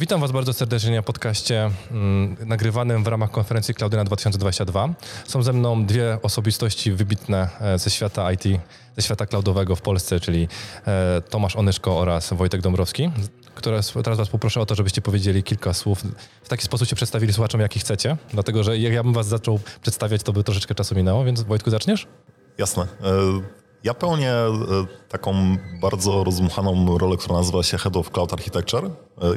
Witam Was bardzo serdecznie na podcaście mm, nagrywanym w ramach konferencji Cloudyna 2022. Są ze mną dwie osobistości wybitne e, ze świata IT, ze świata cloudowego w Polsce, czyli e, Tomasz Onyszko oraz Wojtek Dąbrowski, które teraz Was poproszę o to, żebyście powiedzieli kilka słów. W taki sposób się przedstawili słuchaczom, jaki chcecie, dlatego że jak ja bym Was zaczął przedstawiać, to by troszeczkę czasu minęło, więc Wojtku zaczniesz? Jasne. Ja pełnię e, taką bardzo rozmuchaną rolę, która nazywa się Head of Cloud Architecture e,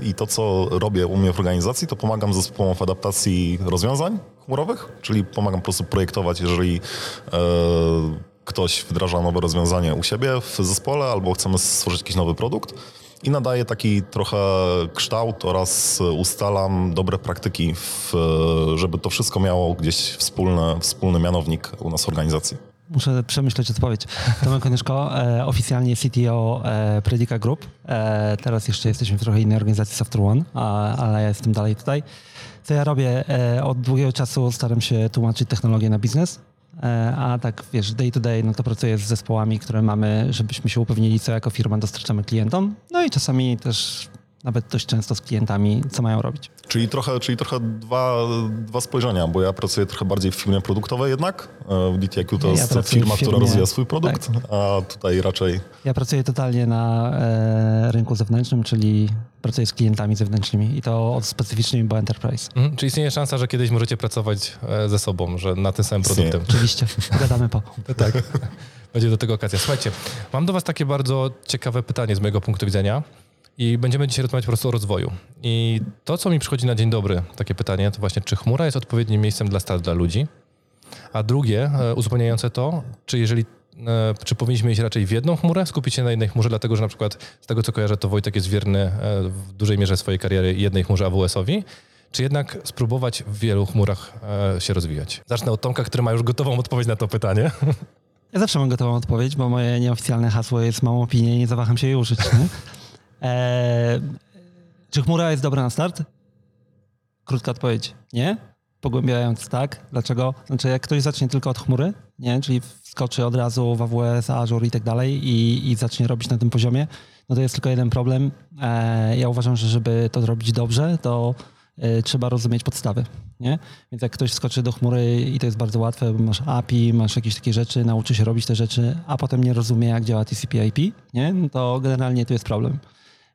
i to, co robię u mnie w organizacji, to pomagam zespołom w adaptacji rozwiązań chmurowych, czyli pomagam po prostu projektować, jeżeli e, ktoś wdraża nowe rozwiązanie u siebie w zespole albo chcemy stworzyć jakiś nowy produkt i nadaję taki trochę kształt oraz ustalam dobre praktyki, w, żeby to wszystko miało gdzieś wspólny, wspólny mianownik u nas w organizacji. Muszę przemyśleć odpowiedź. Tomek Konieczko, e, oficjalnie CTO e, Predica Group. E, teraz jeszcze jesteśmy w trochę innej organizacji Software One, a, ale ja jestem dalej tutaj. Co ja robię? E, od długiego czasu staram się tłumaczyć technologię na biznes, e, a tak wiesz, day to day, no to pracuję z zespołami, które mamy, żebyśmy się upewnili, co jako firma dostarczamy klientom. No i czasami też nawet dość często z klientami, co mają robić. Czyli trochę, czyli trochę dwa, dwa spojrzenia, bo ja pracuję trochę bardziej w firmie produktowej jednak. E, w DTIQ to ja jest firma, firmie, która rozwija swój produkt, tak. a tutaj raczej... Ja pracuję totalnie na e, rynku zewnętrznym, czyli pracuję z klientami zewnętrznymi i to specyficznymi, bo enterprise. Mhm, czyli istnieje szansa, że kiedyś możecie pracować e, ze sobą, że na tym samym produktem. Oczywiście, gadamy po. tak, będzie do tego okazja. Słuchajcie, mam do was takie bardzo ciekawe pytanie z mojego punktu widzenia. I będziemy dzisiaj rozmawiać po prostu o rozwoju. I to, co mi przychodzi na dzień dobry, takie pytanie, to właśnie, czy chmura jest odpowiednim miejscem dla start dla ludzi? A drugie, e, uzupełniające to, czy jeżeli e, czy powinniśmy iść raczej w jedną chmurę, skupić się na jednej chmurze, dlatego że na przykład z tego co kojarzę, to Wojtek jest wierny e, w dużej mierze swojej kariery jednej chmurze AWS-owi, czy jednak spróbować w wielu chmurach się rozwijać? Zacznę od Tomka, który ma już gotową odpowiedź na to pytanie. Ja zawsze mam gotową odpowiedź, bo moje nieoficjalne hasło jest małą opinię i nie zawaham się jej użyć. Nie? Eee, czy chmura jest dobra na start? Krótka odpowiedź, nie. Pogłębiając tak. Dlaczego? Znaczy, jak ktoś zacznie tylko od chmury, nie, czyli wskoczy od razu w AWS, Azure i tak dalej i, zacznie robić na tym poziomie, no to jest tylko jeden problem. Eee, ja uważam, że żeby to zrobić dobrze, to e, trzeba rozumieć podstawy. Nie? Więc jak ktoś skoczy do chmury i to jest bardzo łatwe, masz API, masz jakieś takie rzeczy, nauczy się robić te rzeczy, a potem nie rozumie, jak działa TCP/IP, nie? No to generalnie tu jest problem.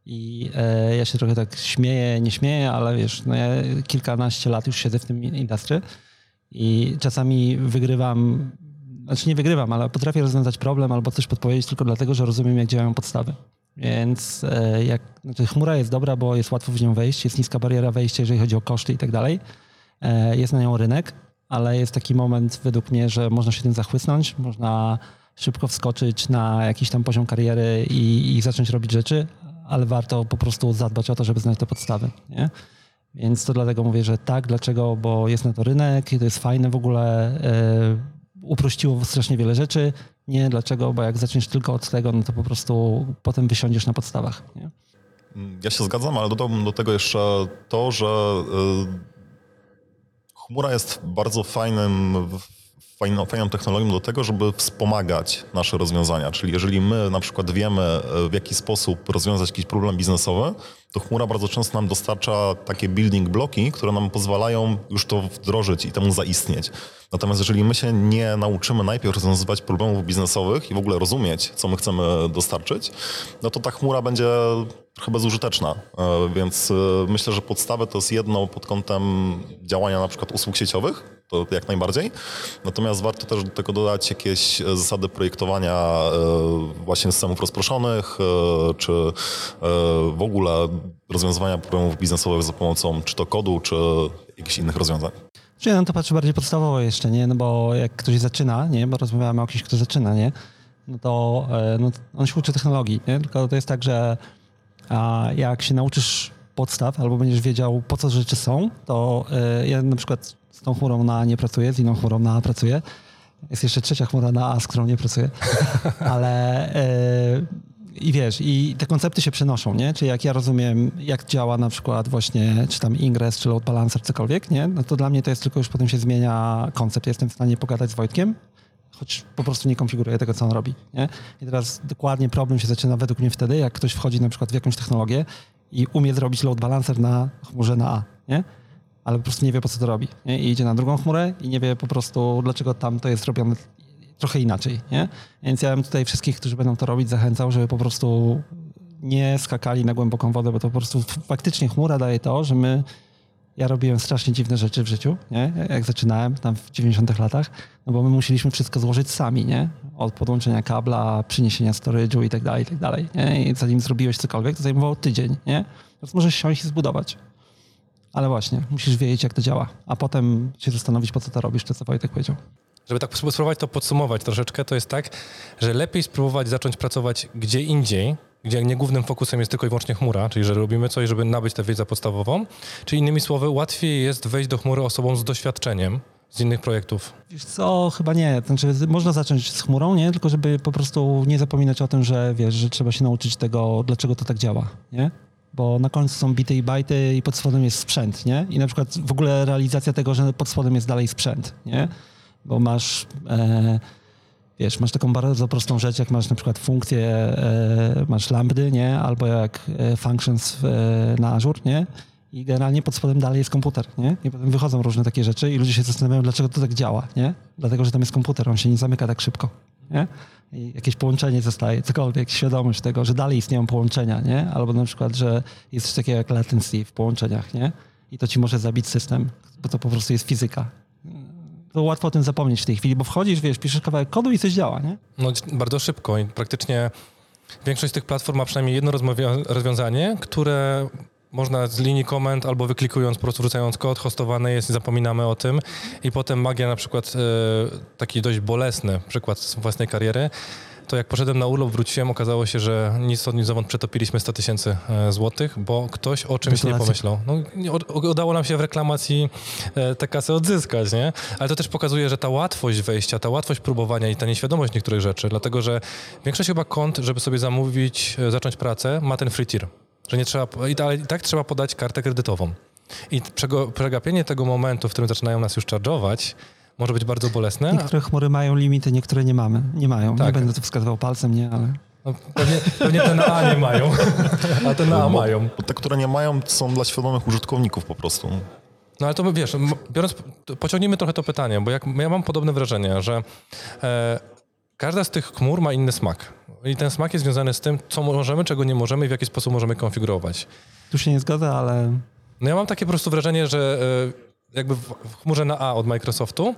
I e, ja się trochę tak śmieję, nie śmieję, ale wiesz, no ja kilkanaście lat już siedzę w tym industry i czasami wygrywam, znaczy nie wygrywam, ale potrafię rozwiązać problem albo coś podpowiedzieć tylko dlatego, że rozumiem, jak działają podstawy. Więc e, jak, znaczy chmura jest dobra, bo jest łatwo w nią wejść, jest niska bariera wejścia, jeżeli chodzi o koszty i tak dalej. E, jest na nią rynek, ale jest taki moment według mnie, że można się tym zachłysnąć, można szybko wskoczyć na jakiś tam poziom kariery i, i zacząć robić rzeczy, ale warto po prostu zadbać o to, żeby znać te podstawy. Nie? Więc to dlatego mówię, że tak. Dlaczego? Bo jest na to rynek i to jest fajne w ogóle. Yy, uprościło strasznie wiele rzeczy. Nie, dlaczego? Bo jak zaczniesz tylko od tego, no to po prostu potem wysiądziesz na podstawach. Nie? Ja się zgadzam, ale dodałbym do tego jeszcze to, że yy, chmura jest bardzo fajnym fajną, fajną technologią do tego, żeby wspomagać nasze rozwiązania. Czyli jeżeli my na przykład wiemy, e, w jaki sposób rozwiązać jakiś problem biznesowy, to chmura bardzo często nam dostarcza takie building bloki, które nam pozwalają już to wdrożyć i temu zaistnieć. Natomiast jeżeli my się nie nauczymy najpierw rozwiązywać problemów biznesowych i w ogóle rozumieć, co my chcemy dostarczyć, no to ta chmura będzie trochę bezużyteczna. E, więc e, myślę, że podstawę to jest jedno pod kątem działania na przykład usług sieciowych, to jak najbardziej. Natomiast warto też do tego dodać jakieś e, zasady projektowania e, właśnie systemów rozproszonych, e, czy w ogóle rozwiązywania problemów biznesowych za pomocą czy to kodu, czy jakichś innych rozwiązań. Czyli ja na to patrzę bardziej podstawowo jeszcze, nie? No bo jak ktoś zaczyna, nie? Bo rozmawiamy o kimś, kto zaczyna, nie? No to no, on się uczy technologii, nie? Tylko to jest tak, że jak się nauczysz podstaw albo będziesz wiedział, po co rzeczy są, to ja na przykład z tą chmurą na A nie pracuję, z inną chmurą na A pracuję. Jest jeszcze trzecia chmura na A, z którą nie pracuję. Ale yy, i wiesz, i te koncepty się przenoszą, nie? Czyli jak ja rozumiem, jak działa na przykład właśnie, czy tam Ingress, czy load balancer, cokolwiek, nie? No to dla mnie to jest tylko już potem się zmienia koncept. Jestem w stanie pogadać z Wojtkiem, choć po prostu nie konfiguruję tego, co on robi. Nie? I teraz dokładnie problem się zaczyna według mnie wtedy, jak ktoś wchodzi na przykład w jakąś technologię i umie zrobić load balancer na chmurze na A, nie? Ale po prostu nie wie, po co to robi. Nie? I idzie na drugą chmurę i nie wie po prostu, dlaczego tam to jest robione trochę inaczej, nie? Więc ja bym tutaj wszystkich, którzy będą to robić, zachęcał, żeby po prostu nie skakali na głęboką wodę, bo to po prostu faktycznie chmura daje to, że my ja robiłem strasznie dziwne rzeczy w życiu, nie? jak zaczynałem tam w 90 latach, no bo my musieliśmy wszystko złożyć sami, nie? Od podłączenia kabla, przyniesienia storage'u i tak dalej, i tak dalej. Nie? I zanim zrobiłeś cokolwiek, to zajmowało tydzień, nie? Więc możesz siąść i zbudować. Ale właśnie, musisz wiedzieć, jak to działa, a potem się zastanowić, po co to robisz, to co Wojtek powiedział. Żeby tak spróbować to podsumować troszeczkę, to jest tak, że lepiej spróbować zacząć pracować gdzie indziej, gdzie nie głównym fokusem jest tylko i wyłącznie chmura, czyli że robimy coś, żeby nabyć tę wiedzę podstawową, czy innymi słowy, łatwiej jest wejść do chmury osobom z doświadczeniem z innych projektów. Wiesz co, chyba nie. Znaczy, można zacząć z chmurą, nie? Tylko żeby po prostu nie zapominać o tym, że wiesz, że trzeba się nauczyć tego, dlaczego to tak działa, nie? Bo na końcu są bity i bajty i pod spodem jest sprzęt, nie? I na przykład w ogóle realizacja tego, że pod spodem jest dalej sprzęt, nie? Bo masz... E, wiesz, masz taką bardzo prostą rzecz, jak masz na przykład funkcję, e, masz lambdy, nie? Albo jak e, functions e, na Azure, nie? I generalnie pod spodem dalej jest komputer, nie? I potem wychodzą różne takie rzeczy i ludzie się zastanawiają, dlaczego to tak działa, nie? Dlatego, że tam jest komputer, on się nie zamyka tak szybko, nie? I jakieś połączenie zostaje, cokolwiek, świadomość tego, że dalej istnieją połączenia, nie? Albo na przykład, że jest coś takiego jak latency w połączeniach, nie? I to ci może zabić system, bo to po prostu jest fizyka, to łatwo o tym zapomnieć w tej chwili, bo wchodzisz, wiesz, piszesz kawałek kodu i coś działa, nie? No bardzo szybko i praktycznie większość tych platform ma przynajmniej jedno rozwiązanie, które można z linii komend albo wyklikując, po prostu wrzucając kod, hostowane jest i zapominamy o tym. I potem magia na przykład, e, taki dość bolesny przykład z własnej kariery, to jak poszedłem na urlop, wróciłem, okazało się, że nic od nic zowąd przetopiliśmy 100 tysięcy e, złotych, bo ktoś o czymś nie pomyślał. No, udało nam się w reklamacji e, tę kasę odzyskać, nie? Ale to też pokazuje, że ta łatwość wejścia, ta łatwość próbowania i ta nieświadomość niektórych rzeczy, dlatego że większość chyba kont, żeby sobie zamówić, zacząć pracę, ma ten free tier. Że nie trzeba, ale i tak trzeba podać kartę kredytową. I przegapienie tego momentu, w którym zaczynają nas już charge'ować, może być bardzo bolesne. Niektóre chmury mają limity, niektóre nie mamy. Nie mają. Tak. Nie będę tu wskazywał palcem, nie, ale... No, pewnie, pewnie te na A nie mają, a te na A mają. Bo te, które nie mają, są dla świadomych użytkowników po prostu. No ale to wiesz, biorąc, pociągnijmy trochę to pytanie, bo jak, ja mam podobne wrażenie, że e, każda z tych chmur ma inny smak. I ten smak jest związany z tym, co możemy, czego nie możemy i w jaki sposób możemy konfigurować. Tu się nie zgadza, ale... No ja mam takie po prostu wrażenie, że e, jakby w, chmurze na A od Microsoftu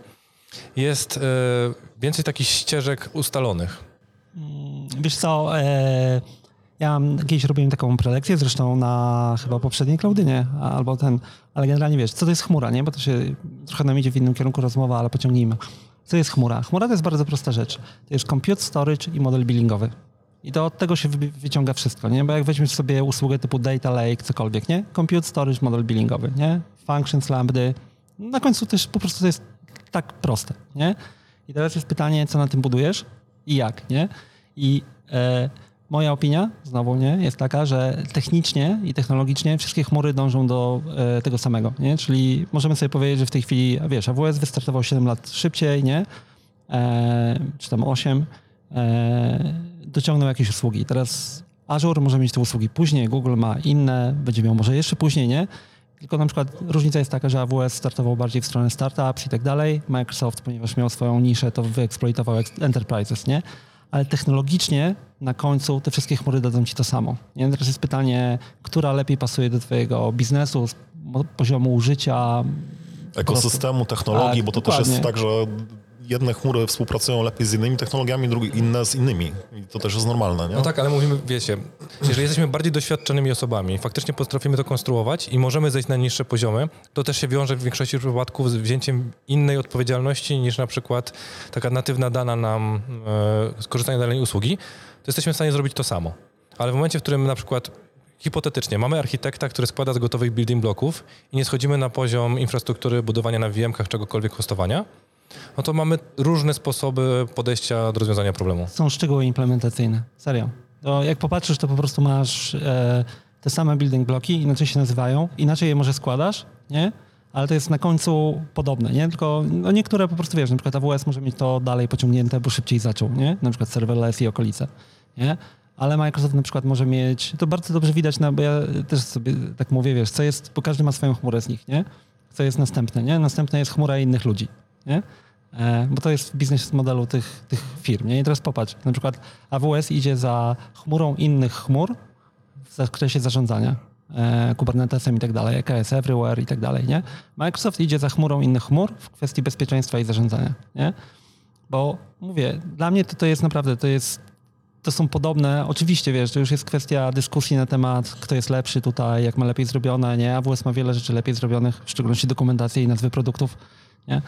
jest e, więcej takich ścieżek ustalonych. Mm, wiesz co, e, ja kiedyś robiłem taką prelekcję, zresztą na chyba poprzedniej Klaudynie, albo ten, ale generalnie wiesz, co to jest chmura, nie? Bo to się trochę nam idzie w innym kierunku rozmowa, ale pociągnijmy. Co jest chmura? Chmura to jest bardzo prosta rzecz. To jest compute, storage i model billingowy. I to od tego się wyciąga wszystko, nie? Bo jak weźmiesz sobie usługę typu data lake, cokolwiek, nie? Compute, storage, model billingowy, nie? Functions, lambdy. Na końcu też po prostu to jest tak proste, nie? I teraz jest pytanie, co na tym budujesz i jak, nie? I e, moja opinia, znowu, nie? Jest taka, że technicznie i technologicznie wszystkie chmury dążą do e, tego samego, nie? Czyli możemy sobie powiedzieć, że w tej chwili, wiesz, AWS wystartował 7 lat szybciej, nie? E, czy tam 8, e, dociągnął jakieś usługi. Teraz Azure może mieć te usługi później, Google ma inne, będzie miał może jeszcze później, nie? Tylko na przykład różnica jest taka, że AWS startował bardziej w stronę startups i tak dalej. Microsoft, ponieważ miał swoją niszę, to wyeksploitował enterprises, nie? Ale technologicznie na końcu te wszystkie chmury dadzą ci to samo. Nie? Teraz jest pytanie, która lepiej pasuje do twojego biznesu, poziomu użycia. Ekosystemu, technologii, tak, bo to dokładnie. też jest tak, że jedne chmury współpracują lepiej z innymi technologiami, drugie inne z innymi. I to też jest normalne, nie? No tak, ale mówimy, wiecie, jeżeli jesteśmy bardziej doświadczonymi osobami, faktycznie potrafimy to konstruować i możemy zejść na niższe poziomy, to też się wiąże w większości przypadków z wzięciem innej odpowiedzialności niż na przykład taka natywna dana nam e, skorzystanie danej usługi, to jesteśmy w stanie zrobić to samo. Ale w momencie, w którym na przykład hipotetycznie mamy architekta, który składa z gotowych building bloków i nie schodzimy na poziom infrastruktury budowania na VM-kach czegokolwiek hostowania, no to mamy różne sposoby podejścia do rozwiązania problemu. Są szczegóły implementacyjne, serio. To jak popatrzysz, to po prostu masz e, te same building bloki, inaczej się nazywają, inaczej je może składasz, nie? Ale to jest na końcu podobne, nie? Tylko no niektóre po prostu, wiesz, na przykład AWS może mieć to dalej pociągnięte, bo szybciej zaczął, nie? Na przykład serverless i okolice, nie? ale Microsoft na przykład może mieć, to bardzo dobrze widać, no, bo ja też sobie tak mówię, wiesz, co jest, bo każdy ma swoją chmurę z nich, nie? Co jest następne, nie? Następne jest chmura innych ludzi, nie? E, bo to jest biznes modelu tych, tych firm, nie? I teraz popatrz, na przykład AWS idzie za chmurą innych chmur w zakresie zarządzania, e, Kubernetesem i tak dalej, EKS Everywhere i tak dalej, nie? Microsoft idzie za chmurą innych chmur w kwestii bezpieczeństwa i zarządzania, nie? Bo mówię, dla mnie to, to jest naprawdę, to jest to są podobne. Oczywiście, wiesz, to już jest kwestia dyskusji na temat, kto jest lepszy tutaj, jak ma lepiej zrobione, nie? AWS ma wiele rzeczy lepiej zrobionych, w szczególności dokumentację i nazwy produktów, nie?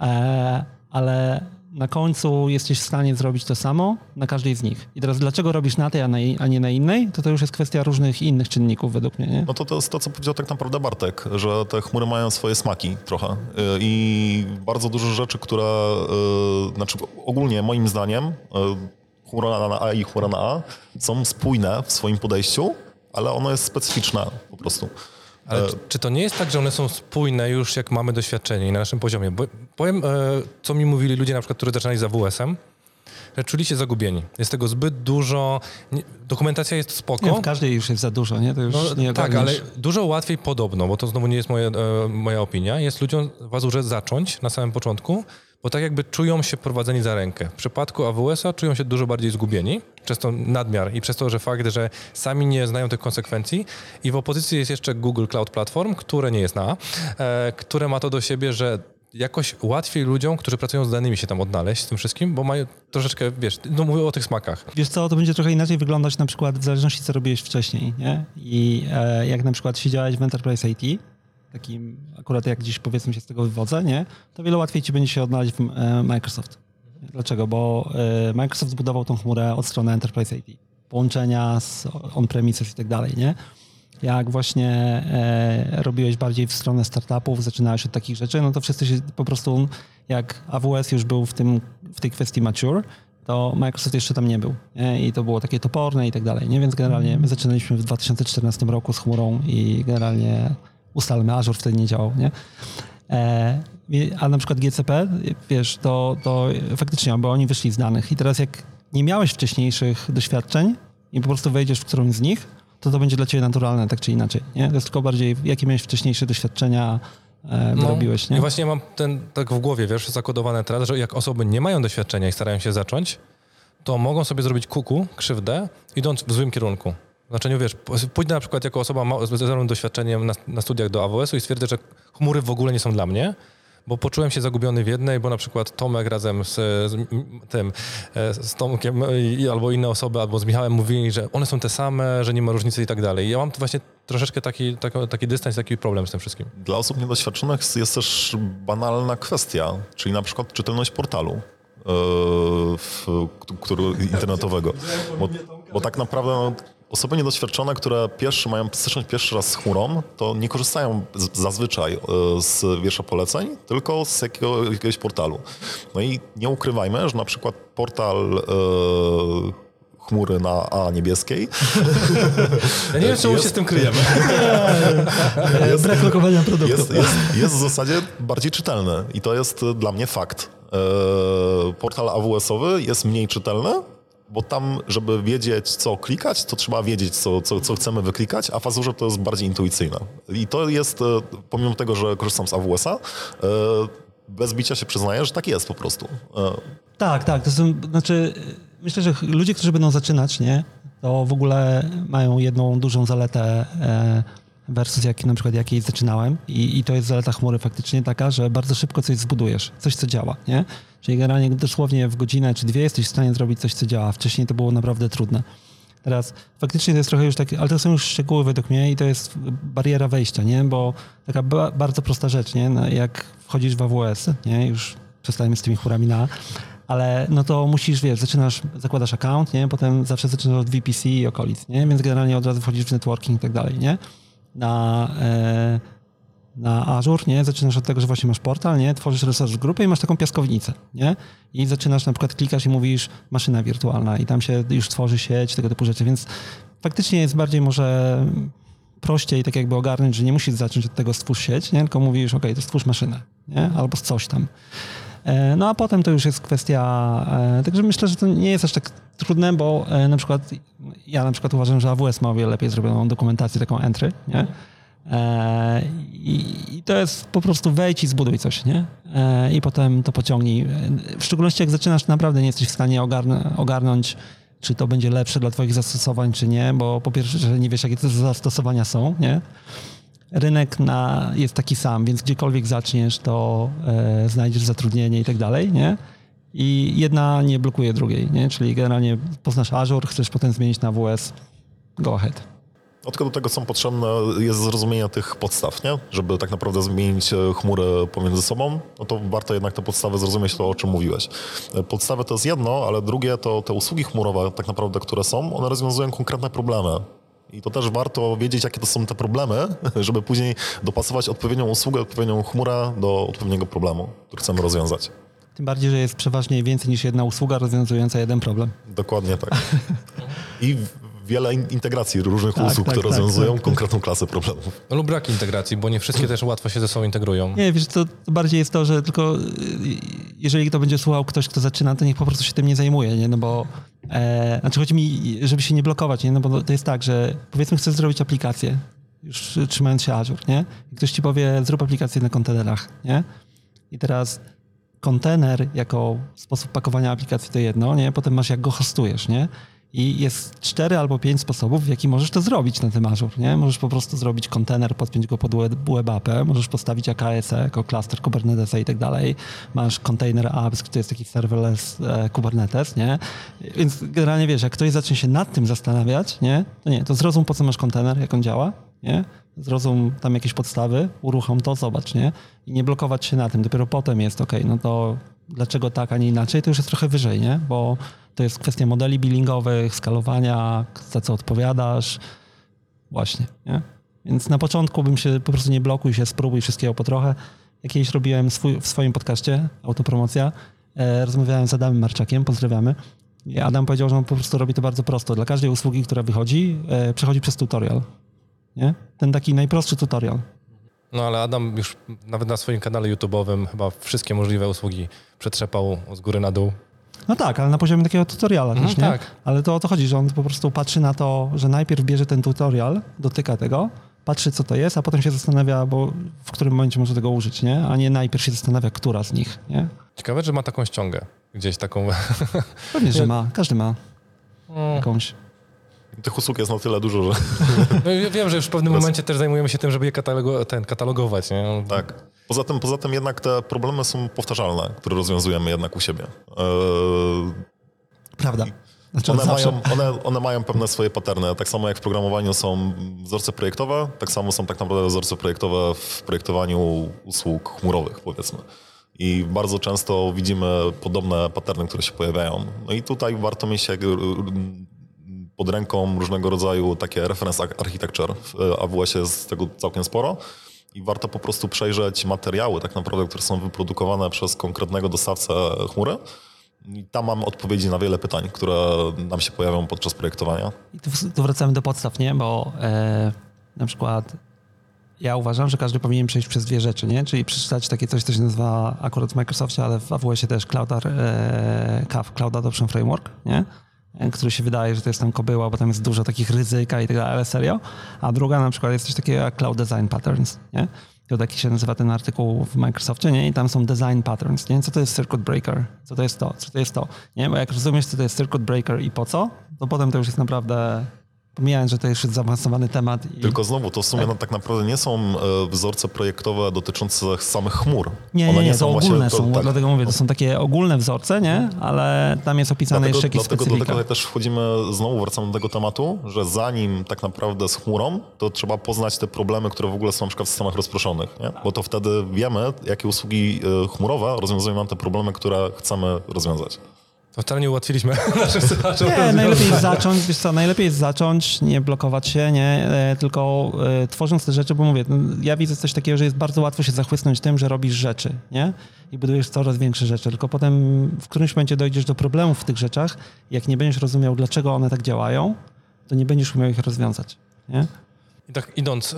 E, ale na końcu jesteś w stanie zrobić to samo na każdej z nich. I teraz dlaczego robisz na tej, a, na, a nie na innej, to to już jest kwestia różnych innych czynników według mnie, nie? No to to jest to, co powiedział tak naprawdę Bartek, że te chmury mają swoje smaki trochę Y, i bardzo dużo rzeczy, które, znaczy ogólnie moim zdaniem y, chmura na A i chmura na A są spójne w swoim podejściu, ale ono jest specyficzne po prostu. Ale czy, czy to nie jest tak, że one są spójne już jak mamy doświadczenie i na naszym poziomie? Bo powiem, e, co mi mówili ludzie na przykład, którzy zaczynali z AWS-em, że czuli się zagubieni. Jest tego zbyt dużo, dokumentacja jest spoko. Nie, w każdej już jest za dużo, nie? To już No, nie tak, ale dużo łatwiej podobno, bo to znowu nie jest moja, e, moja opinia, jest ludziom w Azurze zacząć na samym początku, bo tak jakby czują się prowadzeni za rękę. W przypadku AWS-a czują się dużo bardziej zgubieni, przez to nadmiar i przez to, że fakt, że sami nie znają tych konsekwencji i w opozycji jest jeszcze Google Cloud Platform, które nie jest na e, które ma to do siebie, że jakoś łatwiej ludziom, którzy pracują z danymi się tam odnaleźć z tym wszystkim, bo mają troszeczkę, wiesz, no mówię o tych smakach. Wiesz co, to będzie trochę inaczej wyglądać na przykład w zależności co robiłeś wcześniej, nie? I e, jak na przykład siedziałeś w Enterprise IT, takim akurat jak dziś powiedzmy się z tego wywodzę, nie? To wiele łatwiej ci będzie się odnaleźć w e, Microsoft. Dlaczego? Bo e, Microsoft zbudował tą chmurę od strony Enterprise IT. Połączenia z on-premises i tak dalej, nie? Jak właśnie e, robiłeś bardziej w stronę startupów, zaczynałeś od takich rzeczy, no to wszyscy się po prostu, jak AWS już był w, tym, w tej kwestii mature, to Microsoft jeszcze tam nie był. Nie? I to było takie toporne i tak dalej. Nie? Więc generalnie my zaczynaliśmy w 2014 roku z chmurą i generalnie ustalmy, Azure wtedy nie działał. Nie? E, a na przykład GCP, wiesz, to, to faktycznie, bo oni wyszli z danych. I teraz jak nie miałeś wcześniejszych doświadczeń i po prostu wejdziesz w którąś z nich, to to będzie dla ciebie naturalne, tak czy inaczej. Nie? To jest tylko bardziej, jakie miałeś wcześniejsze doświadczenia, e, wyrobiłeś. Nie? I właśnie mam ten tak w głowie, wiesz, zakodowane teraz, że jak osoby nie mają doświadczenia i starają się zacząć, to mogą sobie zrobić kuku, krzywdę, idąc w złym kierunku. Znaczeniu, wiesz, pójdę na przykład jako osoba z zerowym doświadczeniem na, na studiach do AWS-u i stwierdzę, że chmury w ogóle nie są dla mnie, bo poczułem się zagubiony w jednej, bo na przykład Tomek razem z, z tym, e, z Tomkiem i, albo inne osoby, albo z Michałem mówili, że one są te same, że nie ma różnicy i tak dalej. Ja mam tu właśnie troszeczkę taki, taki, taki dystans, taki problem z tym wszystkim. Dla osób niedoświadczonych jest też banalna kwestia, czyli na przykład czytelność portalu yy, w, internetowego. Bo, bo tak naprawdę no, osoby niedoświadczone, które pierwszy mają styczność pierwszy raz z chmurą, to nie korzystają z, zazwyczaj yy, z wiersza poleceń, tylko z jakiego, jakiegoś portalu. No i nie ukrywajmy, że na przykład portal yy, chmury na A niebieskiej Ja nie wiem, czemu Jest- się z tym kryjemy. E, Brak lokowania produktu. jest, jest, jest w zasadzie bardziej czytelny i to jest dla mnie fakt. E, Portal AWS-owy jest mniej czytelny, bo tam, żeby wiedzieć, co klikać, to trzeba wiedzieć, co, co, co chcemy wyklikać, a w Azurze to jest bardziej intuicyjne. I to jest, e, pomimo tego, że korzystam z AWS-a, e, bez bicia się przyznaję, że tak jest po prostu. E, Tak, tak. To znaczy, myślę, że ludzie, którzy będą zaczynać, nie, to w ogóle mają jedną dużą zaletę versus jak, na przykład jakiej zaczynałem I, i to jest zaleta chmury faktycznie taka, że bardzo szybko coś zbudujesz, coś, co działa, nie? Czyli generalnie dosłownie w godzinę czy dwie jesteś w stanie zrobić coś, co działa. Wcześniej to było naprawdę trudne. Teraz faktycznie to jest trochę już takie, ale to są już szczegóły według mnie i to jest bariera wejścia, nie? Bo taka ba- bardzo prosta rzecz, nie? No, jak wchodzisz w AWS, nie? Już przestajemy z tymi chmurami na ale no to musisz, wiesz, zaczynasz, zakładasz account, nie? Potem zawsze zaczynasz od VPC i okolic, nie? Więc generalnie od razu wchodzisz w networking i tak dalej, nie? Na, e, na Azure, nie? Zaczynasz od tego, że właśnie masz portal, nie? Tworzysz resource grupę i masz taką piaskownicę, nie? I zaczynasz na przykład klikasz i mówisz maszyna wirtualna i tam się już tworzy sieć, tego typu rzeczy, więc faktycznie jest bardziej może prościej tak jakby ogarnąć, że nie musisz zacząć od tego stwórz sieć, nie? Tylko mówisz, ok, to stwórz maszynę, nie? Albo coś tam. E, No a potem to już jest kwestia, e, także myślę, że to nie jest aż tak trudne, bo e, na przykład ja na przykład uważam, że AWS ma o wiele lepiej zrobioną dokumentację, taką entry, nie? I, to jest po prostu wejdź i zbuduj coś, nie? I potem to pociągnij. W szczególności jak zaczynasz, naprawdę nie jesteś w stanie ogarn- ogarnąć, czy to będzie lepsze dla twoich zastosowań, czy nie, bo po pierwsze, że nie wiesz, jakie te zastosowania są, nie? Rynek na, jest taki sam, więc gdziekolwiek zaczniesz, to e, znajdziesz zatrudnienie i tak dalej, nie? I jedna nie blokuje drugiej, nie? Czyli generalnie poznasz Azure, chcesz potem zmienić na AWS, go ahead. No do tego są potrzebne, jest zrozumienie tych podstaw, nie? Żeby tak naprawdę zmienić e, chmurę pomiędzy sobą, no to warto jednak te podstawy zrozumieć to, o czym mówiłeś. E, Podstawy to jest jedno, ale drugie to te usługi chmurowe tak naprawdę, które są, one rozwiązują konkretne problemy. I to też warto wiedzieć, jakie to są te problemy, żeby później dopasować odpowiednią usługę, odpowiednią chmurę do odpowiedniego problemu, który chcemy rozwiązać. Tym bardziej, że jest przeważnie więcej niż jedna usługa rozwiązująca jeden problem. Dokładnie tak. I wiele in- integracji różnych Tak, usług, tak, które tak, rozwiązują tak. konkretną klasę problemów. No lub brak integracji, bo nie wszystkie też łatwo się ze sobą integrują. Nie, wiesz, to, to bardziej jest to, że tylko y, jeżeli to będzie słuchał ktoś, kto zaczyna, to niech po prostu się tym nie zajmuje, nie? No bo, e, znaczy chodzi mi, żeby się nie blokować, nie? No bo to jest tak, że powiedzmy chcesz zrobić aplikację, już trzymając się Azure, nie? I ktoś ci powie, zrób aplikację na kontenerach, nie? I teraz kontener jako sposób pakowania aplikacji to jedno, nie? Potem masz jak go hostujesz, nie? I jest cztery albo pięć sposobów, w jaki możesz to zrobić na tym Azure, nie? Możesz po prostu zrobić kontener, podpiąć go pod web web appę, możesz postawić AKS-e jako cluster Kubernetesa i tak dalej. Masz container apps, to jest taki serverless e, Kubernetes, nie? Więc generalnie wiesz, jak ktoś zacznie się nad tym zastanawiać, nie? To nie, to zrozum po co masz kontener, jak on działa, nie? Zrozum tam jakieś podstawy, uruchom to, zobacz, nie? I nie blokować się na tym. Dopiero potem jest, ok, no to dlaczego tak, a nie inaczej, to już jest trochę wyżej, nie? Bo to jest kwestia modeli billingowych, skalowania, za co odpowiadasz. Właśnie, nie? Więc na początku bym się po prostu nie blokuj się, spróbuj wszystkiego po trochę. Jak kiedyś robiłem swój, w swoim podcaście, autopromocja, e, rozmawiałem z Adamem Marczakiem, pozdrawiamy. I Adam powiedział, że on po prostu robi to bardzo prosto. Dla każdej usługi, która wychodzi, e, przechodzi przez tutorial. Nie? Ten taki najprostszy tutorial. No ale Adam już nawet na swoim kanale YouTube'owym chyba wszystkie możliwe usługi przetrzepał z góry na dół. No tak, ale na poziomie takiego tutoriala Mhm, też, nie? tak. Ale to o to chodzi, że on po prostu patrzy na to, że najpierw bierze ten tutorial, dotyka tego, patrzy co to jest, a potem się zastanawia, bo w którym momencie może tego użyć, nie? A nie najpierw się zastanawia, która z nich, nie? Ciekawe, że ma taką ściągę. Gdzieś taką... Pewnie, że ma. Każdy ma Mm. jakąś. Tych usług jest na tyle dużo, że No i wiem, że już w pewnym momencie też zajmujemy się tym, żeby je katalogo- ten, katalogować. Nie? tak. Poza tym, poza tym jednak te problemy są powtarzalne, które rozwiązujemy jednak u siebie. Eee, Prawda. Znaczy One zawsze. mają, one, one mają pewne swoje paterny. Tak samo jak w programowaniu są wzorce projektowe, tak samo są tak naprawdę wzorce projektowe w projektowaniu usług chmurowych, powiedzmy. I bardzo często widzimy podobne paterny, które się pojawiają. No i tutaj warto mieć jak, pod ręką różnego rodzaju takie reference architecture. W AWS jest tego całkiem sporo. I warto po prostu przejrzeć materiały, tak naprawdę, które są wyprodukowane przez konkretnego dostawcę chmury. I tam mam odpowiedzi na wiele pytań, które nam się pojawią podczas projektowania. I tu, tu wracamy do podstaw, nie? Bo e, na przykład ja uważam, że każdy powinien przejść przez dwie rzeczy, nie? Czyli przeczytać takie coś, co się nazywa akurat w Microsoftie, ale w AWS-ie też Cloud, e, CAF, Cloud Adoption Framework, nie? Który się wydaje, że to jest tam kobyła, bo tam jest dużo takich ryzyka i tak dalej, ale serio. A druga na przykład jest coś takiego jak Cloud Design Patterns, nie? To taki się nazywa ten artykuł w Microsoftie, nie? I tam są design patterns, nie? Co to jest circuit breaker? Co to jest to? Co to jest to? Nie? Bo jak rozumiesz, co to jest circuit breaker i po co, to potem to już jest naprawdę, pomijając, że to jest zaawansowany temat. I... Tylko znowu, to w sumie tak, tak naprawdę nie są e, wzorce projektowe dotyczące samych chmur. Nie, One nie, nie, to właśnie- ogólne to- są, tak. dlatego mówię, to są takie ogólne wzorce, nie? Ale tam jest opisane Dlatego, jeszcze jakieś dlatego, specyfika. dlatego też wchodzimy, znowu wracamy do tego tematu, że zanim tak naprawdę z chmurą, to trzeba poznać te problemy, które w ogóle są na przykład w systemach rozproszonych, nie? bo to wtedy wiemy, jakie usługi e, chmurowe rozwiązują nam te problemy, które chcemy rozwiązać. To wcale nie ułatwiliśmy naszym słuchaczom. Nie, najlepiej jest zacząć, wiesz co, najlepiej jest zacząć, nie blokować się, nie, e, tylko e, tworząc te rzeczy, bo mówię, no, ja widzę coś takiego, że jest bardzo łatwo się zachłysnąć tym, że robisz rzeczy, nie? I budujesz coraz większe rzeczy, tylko potem w którymś momencie dojdziesz do problemów w tych rzeczach, jak nie będziesz rozumiał, dlaczego one tak działają, to nie będziesz umiał ich rozwiązać, nie? I tak idąc, e,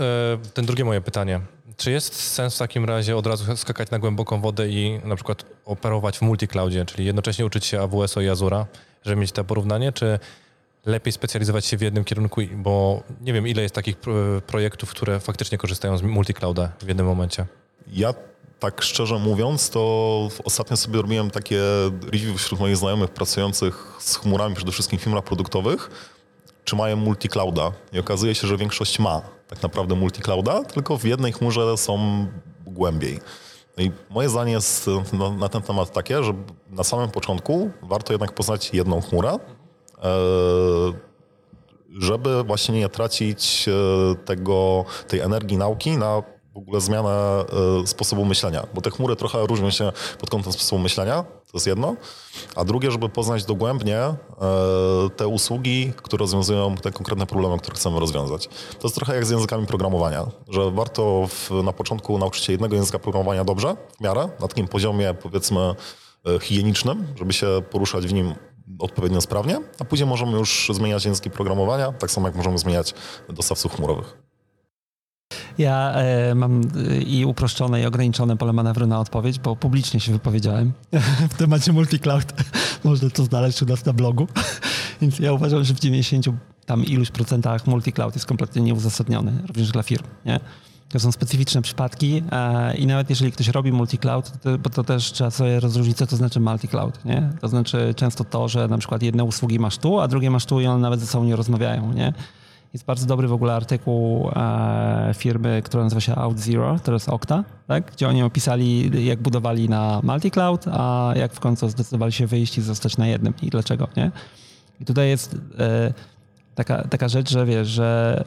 ten drugie moje pytanie. Czy jest sens w takim razie od razu skakać na głęboką wodę i na przykład operować w multicloudzie, czyli jednocześnie uczyć się AWS-a i Azura, żeby mieć to porównanie, czy lepiej specjalizować się w jednym kierunku, bo nie wiem, ile jest takich projektów, które faktycznie korzystają z multiclouda w jednym momencie. Ja tak szczerze mówiąc, to ostatnio sobie robiłem takie review wśród moich znajomych pracujących z chmurami, przede wszystkim w firmach produktowych, czy mają multiclouda. I okazuje się, że większość ma tak naprawdę multiclouda, tylko w jednej chmurze są głębiej. No i moje zdanie jest na, na, ten temat takie, że na samym początku warto jednak poznać jedną chmurę, e, żeby właśnie nie tracić e, tego, tej energii nauki na w ogóle zmianę y, sposobu myślenia, bo te chmury trochę różnią się pod kątem sposobu myślenia, to jest jedno, a drugie, żeby poznać dogłębnie y, te usługi, które rozwiązują te konkretne problemy, które chcemy rozwiązać. To jest trochę jak z językami programowania, że warto w, na początku nauczyć się jednego języka programowania dobrze, w miarę, na takim poziomie powiedzmy y, higienicznym, żeby się poruszać w nim odpowiednio sprawnie, a później możemy już zmieniać języki programowania, tak samo jak możemy zmieniać dostawców chmurowych. Ja e, mam e, i uproszczone, i ograniczone pole manewru na odpowiedź, bo publicznie się wypowiedziałem w temacie multicloud. Można to znaleźć u nas na blogu. Więc ja uważam, że w 90 tam iluś procentach multicloud jest kompletnie nieuzasadniony, również dla firm. Nie? To są specyficzne przypadki e, i nawet jeżeli ktoś robi multicloud, to, bo to też trzeba sobie rozróżnić, co to znaczy multicloud. Nie? To znaczy często to, że na przykład jedne usługi masz tu, a drugie masz tu i one nawet ze sobą nie rozmawiają. Nie? Jest bardzo dobry w ogóle artykuł e, firmy, która nazywa się OutZero, to jest Okta, tak? gdzie oni opisali, jak budowali na multi-cloud, a jak w końcu zdecydowali się wyjść i zostać na jednym i dlaczego. Nie? I tutaj jest e, taka, taka rzecz, że wiesz, że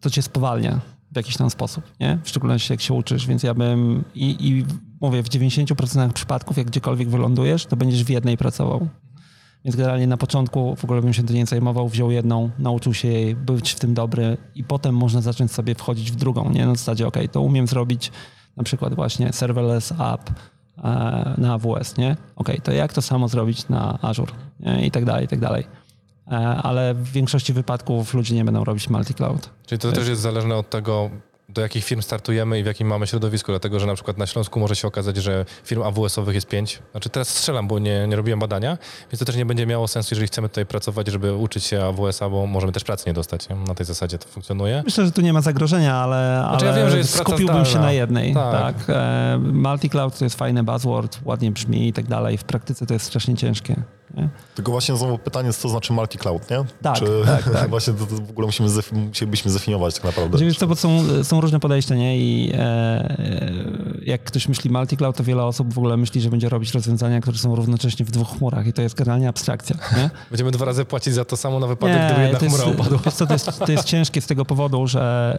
to cię spowalnia w jakiś tam sposób, nie? w szczególności jak się uczysz, więc ja bym i, i mówię, w 90% przypadków, jak gdziekolwiek wylądujesz, to będziesz w jednej pracował. Więc generalnie na początku w ogóle bym się tym nie zajmował, wziął jedną, nauczył się jej, być w tym dobry i potem można zacząć sobie wchodzić w drugą, nie? Na zasadzie, ok, to umiem zrobić na przykład właśnie serverless app e, na AWS, nie? Ok, to jak to samo zrobić na Azure nie? i tak dalej, i tak dalej. E, ale w większości wypadków ludzie nie będą robić multi-cloud. Czyli to też jest zależne od tego, do jakich firm startujemy i w jakim mamy środowisku, dlatego że na przykład na Śląsku może się okazać, że firm AWS-owych jest pięć. Znaczy teraz strzelam, bo nie, nie robiłem badania, więc to też nie będzie miało sensu, jeżeli chcemy tutaj pracować, żeby uczyć się AWS-a, bo możemy też pracy nie dostać. Na tej zasadzie to funkcjonuje. Myślę, że tu nie ma zagrożenia, ale, znaczy, ale ja wiem, że jest skupiłbym się na jednej. Tak. tak. E, multi-cloud to jest fajny buzzword, ładnie brzmi i tak dalej. W praktyce to jest strasznie ciężkie. Nie? Tylko właśnie znowu pytanie, co to znaczy multi-cloud, nie? Tak, Czy tak, tak. właśnie to, to, w ogóle musimy musielibyśmy zdefiniować tak naprawdę. Wiesz co, bo są, są różne podejścia, nie? I e, e, jak ktoś myśli multi-cloud, to wiele osób w ogóle myśli, że będzie robić rozwiązania, które są równocześnie w dwóch chmurach i to jest generalnie abstrakcja, nie? Będziemy dwa razy płacić za to samo na wypadek, nie, gdyby jedna jest, chmura upadła. Wiesz co, to, jest, to jest ciężkie z tego powodu, że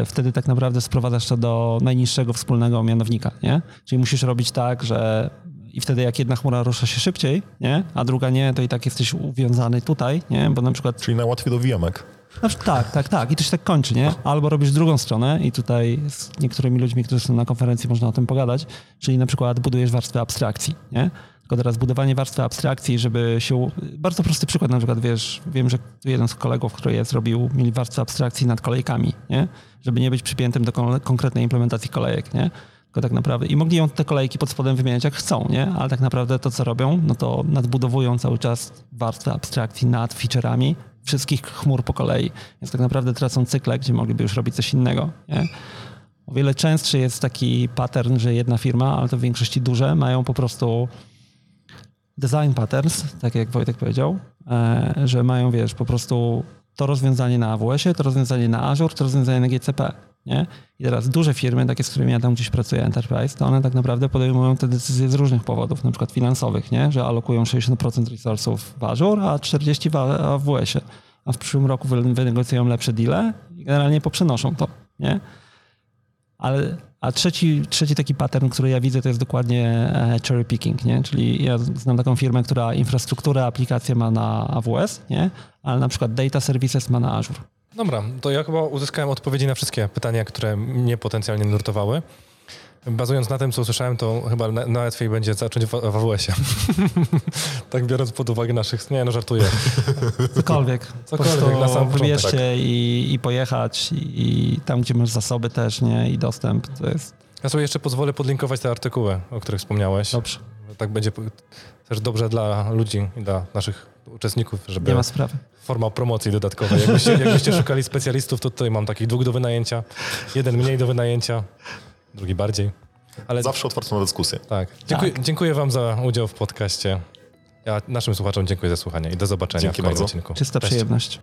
e, wtedy tak naprawdę sprowadzasz to do najniższego wspólnego mianownika, nie? Czyli musisz robić tak, że i wtedy jak jedna chmura rusza się szybciej, nie? a druga nie, to i tak jesteś uwiązany tutaj, nie? bo na przykład... Czyli najłatwiej do wijemek. No, tak, tak, tak. I to się tak kończy, nie? Albo robisz drugą stronę i tutaj z niektórymi ludźmi, którzy są na konferencji, można o tym pogadać, czyli na przykład budujesz warstwę abstrakcji, nie? Tylko teraz budowanie warstwy abstrakcji, żeby się... Bardzo prosty przykład, na przykład, wiesz, wiem, że jeden z kolegów, który je zrobił, mieli warstwę abstrakcji nad kolejkami, nie? Żeby nie być przypiętym do konkretnej implementacji kolejek, nie? Tylko tak naprawdę, i mogli ją te kolejki pod spodem wymieniać jak chcą, nie? Ale tak naprawdę to, co robią, no to nadbudowują cały czas warstwę abstrakcji nad featureami wszystkich chmur po kolei. Więc tak naprawdę tracą cykle, gdzie mogliby już robić coś innego, nie? O wiele częstszy jest taki pattern, że jedna firma, ale to w większości duże, mają po prostu design patterns, tak jak Wojtek powiedział, e, że mają, wiesz, po prostu to rozwiązanie na AWS-ie, to rozwiązanie na Azure, to rozwiązanie na GCP. Nie? I teraz duże firmy, takie z którymi ja tam gdzieś pracuję, Enterprise, to one tak naprawdę podejmują te decyzje z różnych powodów, na przykład finansowych, nie? że alokują 60% resursów w Azure, a 40% w AWS-ie. A w przyszłym roku wynegocjują lepsze deale i generalnie poprzenoszą to. Nie? Ale, a trzeci, trzeci taki pattern, który ja widzę, to jest dokładnie e, cherry picking, nie? Czyli ja znam taką firmę, która infrastrukturę, aplikację ma na AWS, nie? Ale na przykład data services ma na Azure. Dobra, to ja chyba uzyskałem odpowiedzi na wszystkie pytania, które mnie potencjalnie nurtowały. Bazując na tym, co usłyszałem, to chyba najłatwiej będzie zacząć w, AWS-ie. tak biorąc pod uwagę naszych... Nie, no żartuję. Cokolwiek. Cokolwiek na sam się tak. i, i pojechać i, i, tam, gdzie masz zasoby też, nie? I dostęp, to jest... Ja sobie jeszcze pozwolę podlinkować te artykuły, o których wspomniałeś. Dobrze. Tak będzie też dobrze dla ludzi i dla naszych uczestników, żeby Nie ma sprawy. Forma promocji dodatkowej. Jakbyście, jakbyście szukali specjalistów, to tutaj mam takich dwóch do wynajęcia. Jeden mniej do wynajęcia, drugi bardziej. Ale Zawsze otwarte na dyskusję. tak. Dziękuję, dziękuję wam za udział w podcaście. Ja naszym słuchaczom dziękuję za słuchanie i do zobaczenia Dzięki w kolejnym bardzo. odcinku. Czysta Cześć. przyjemność.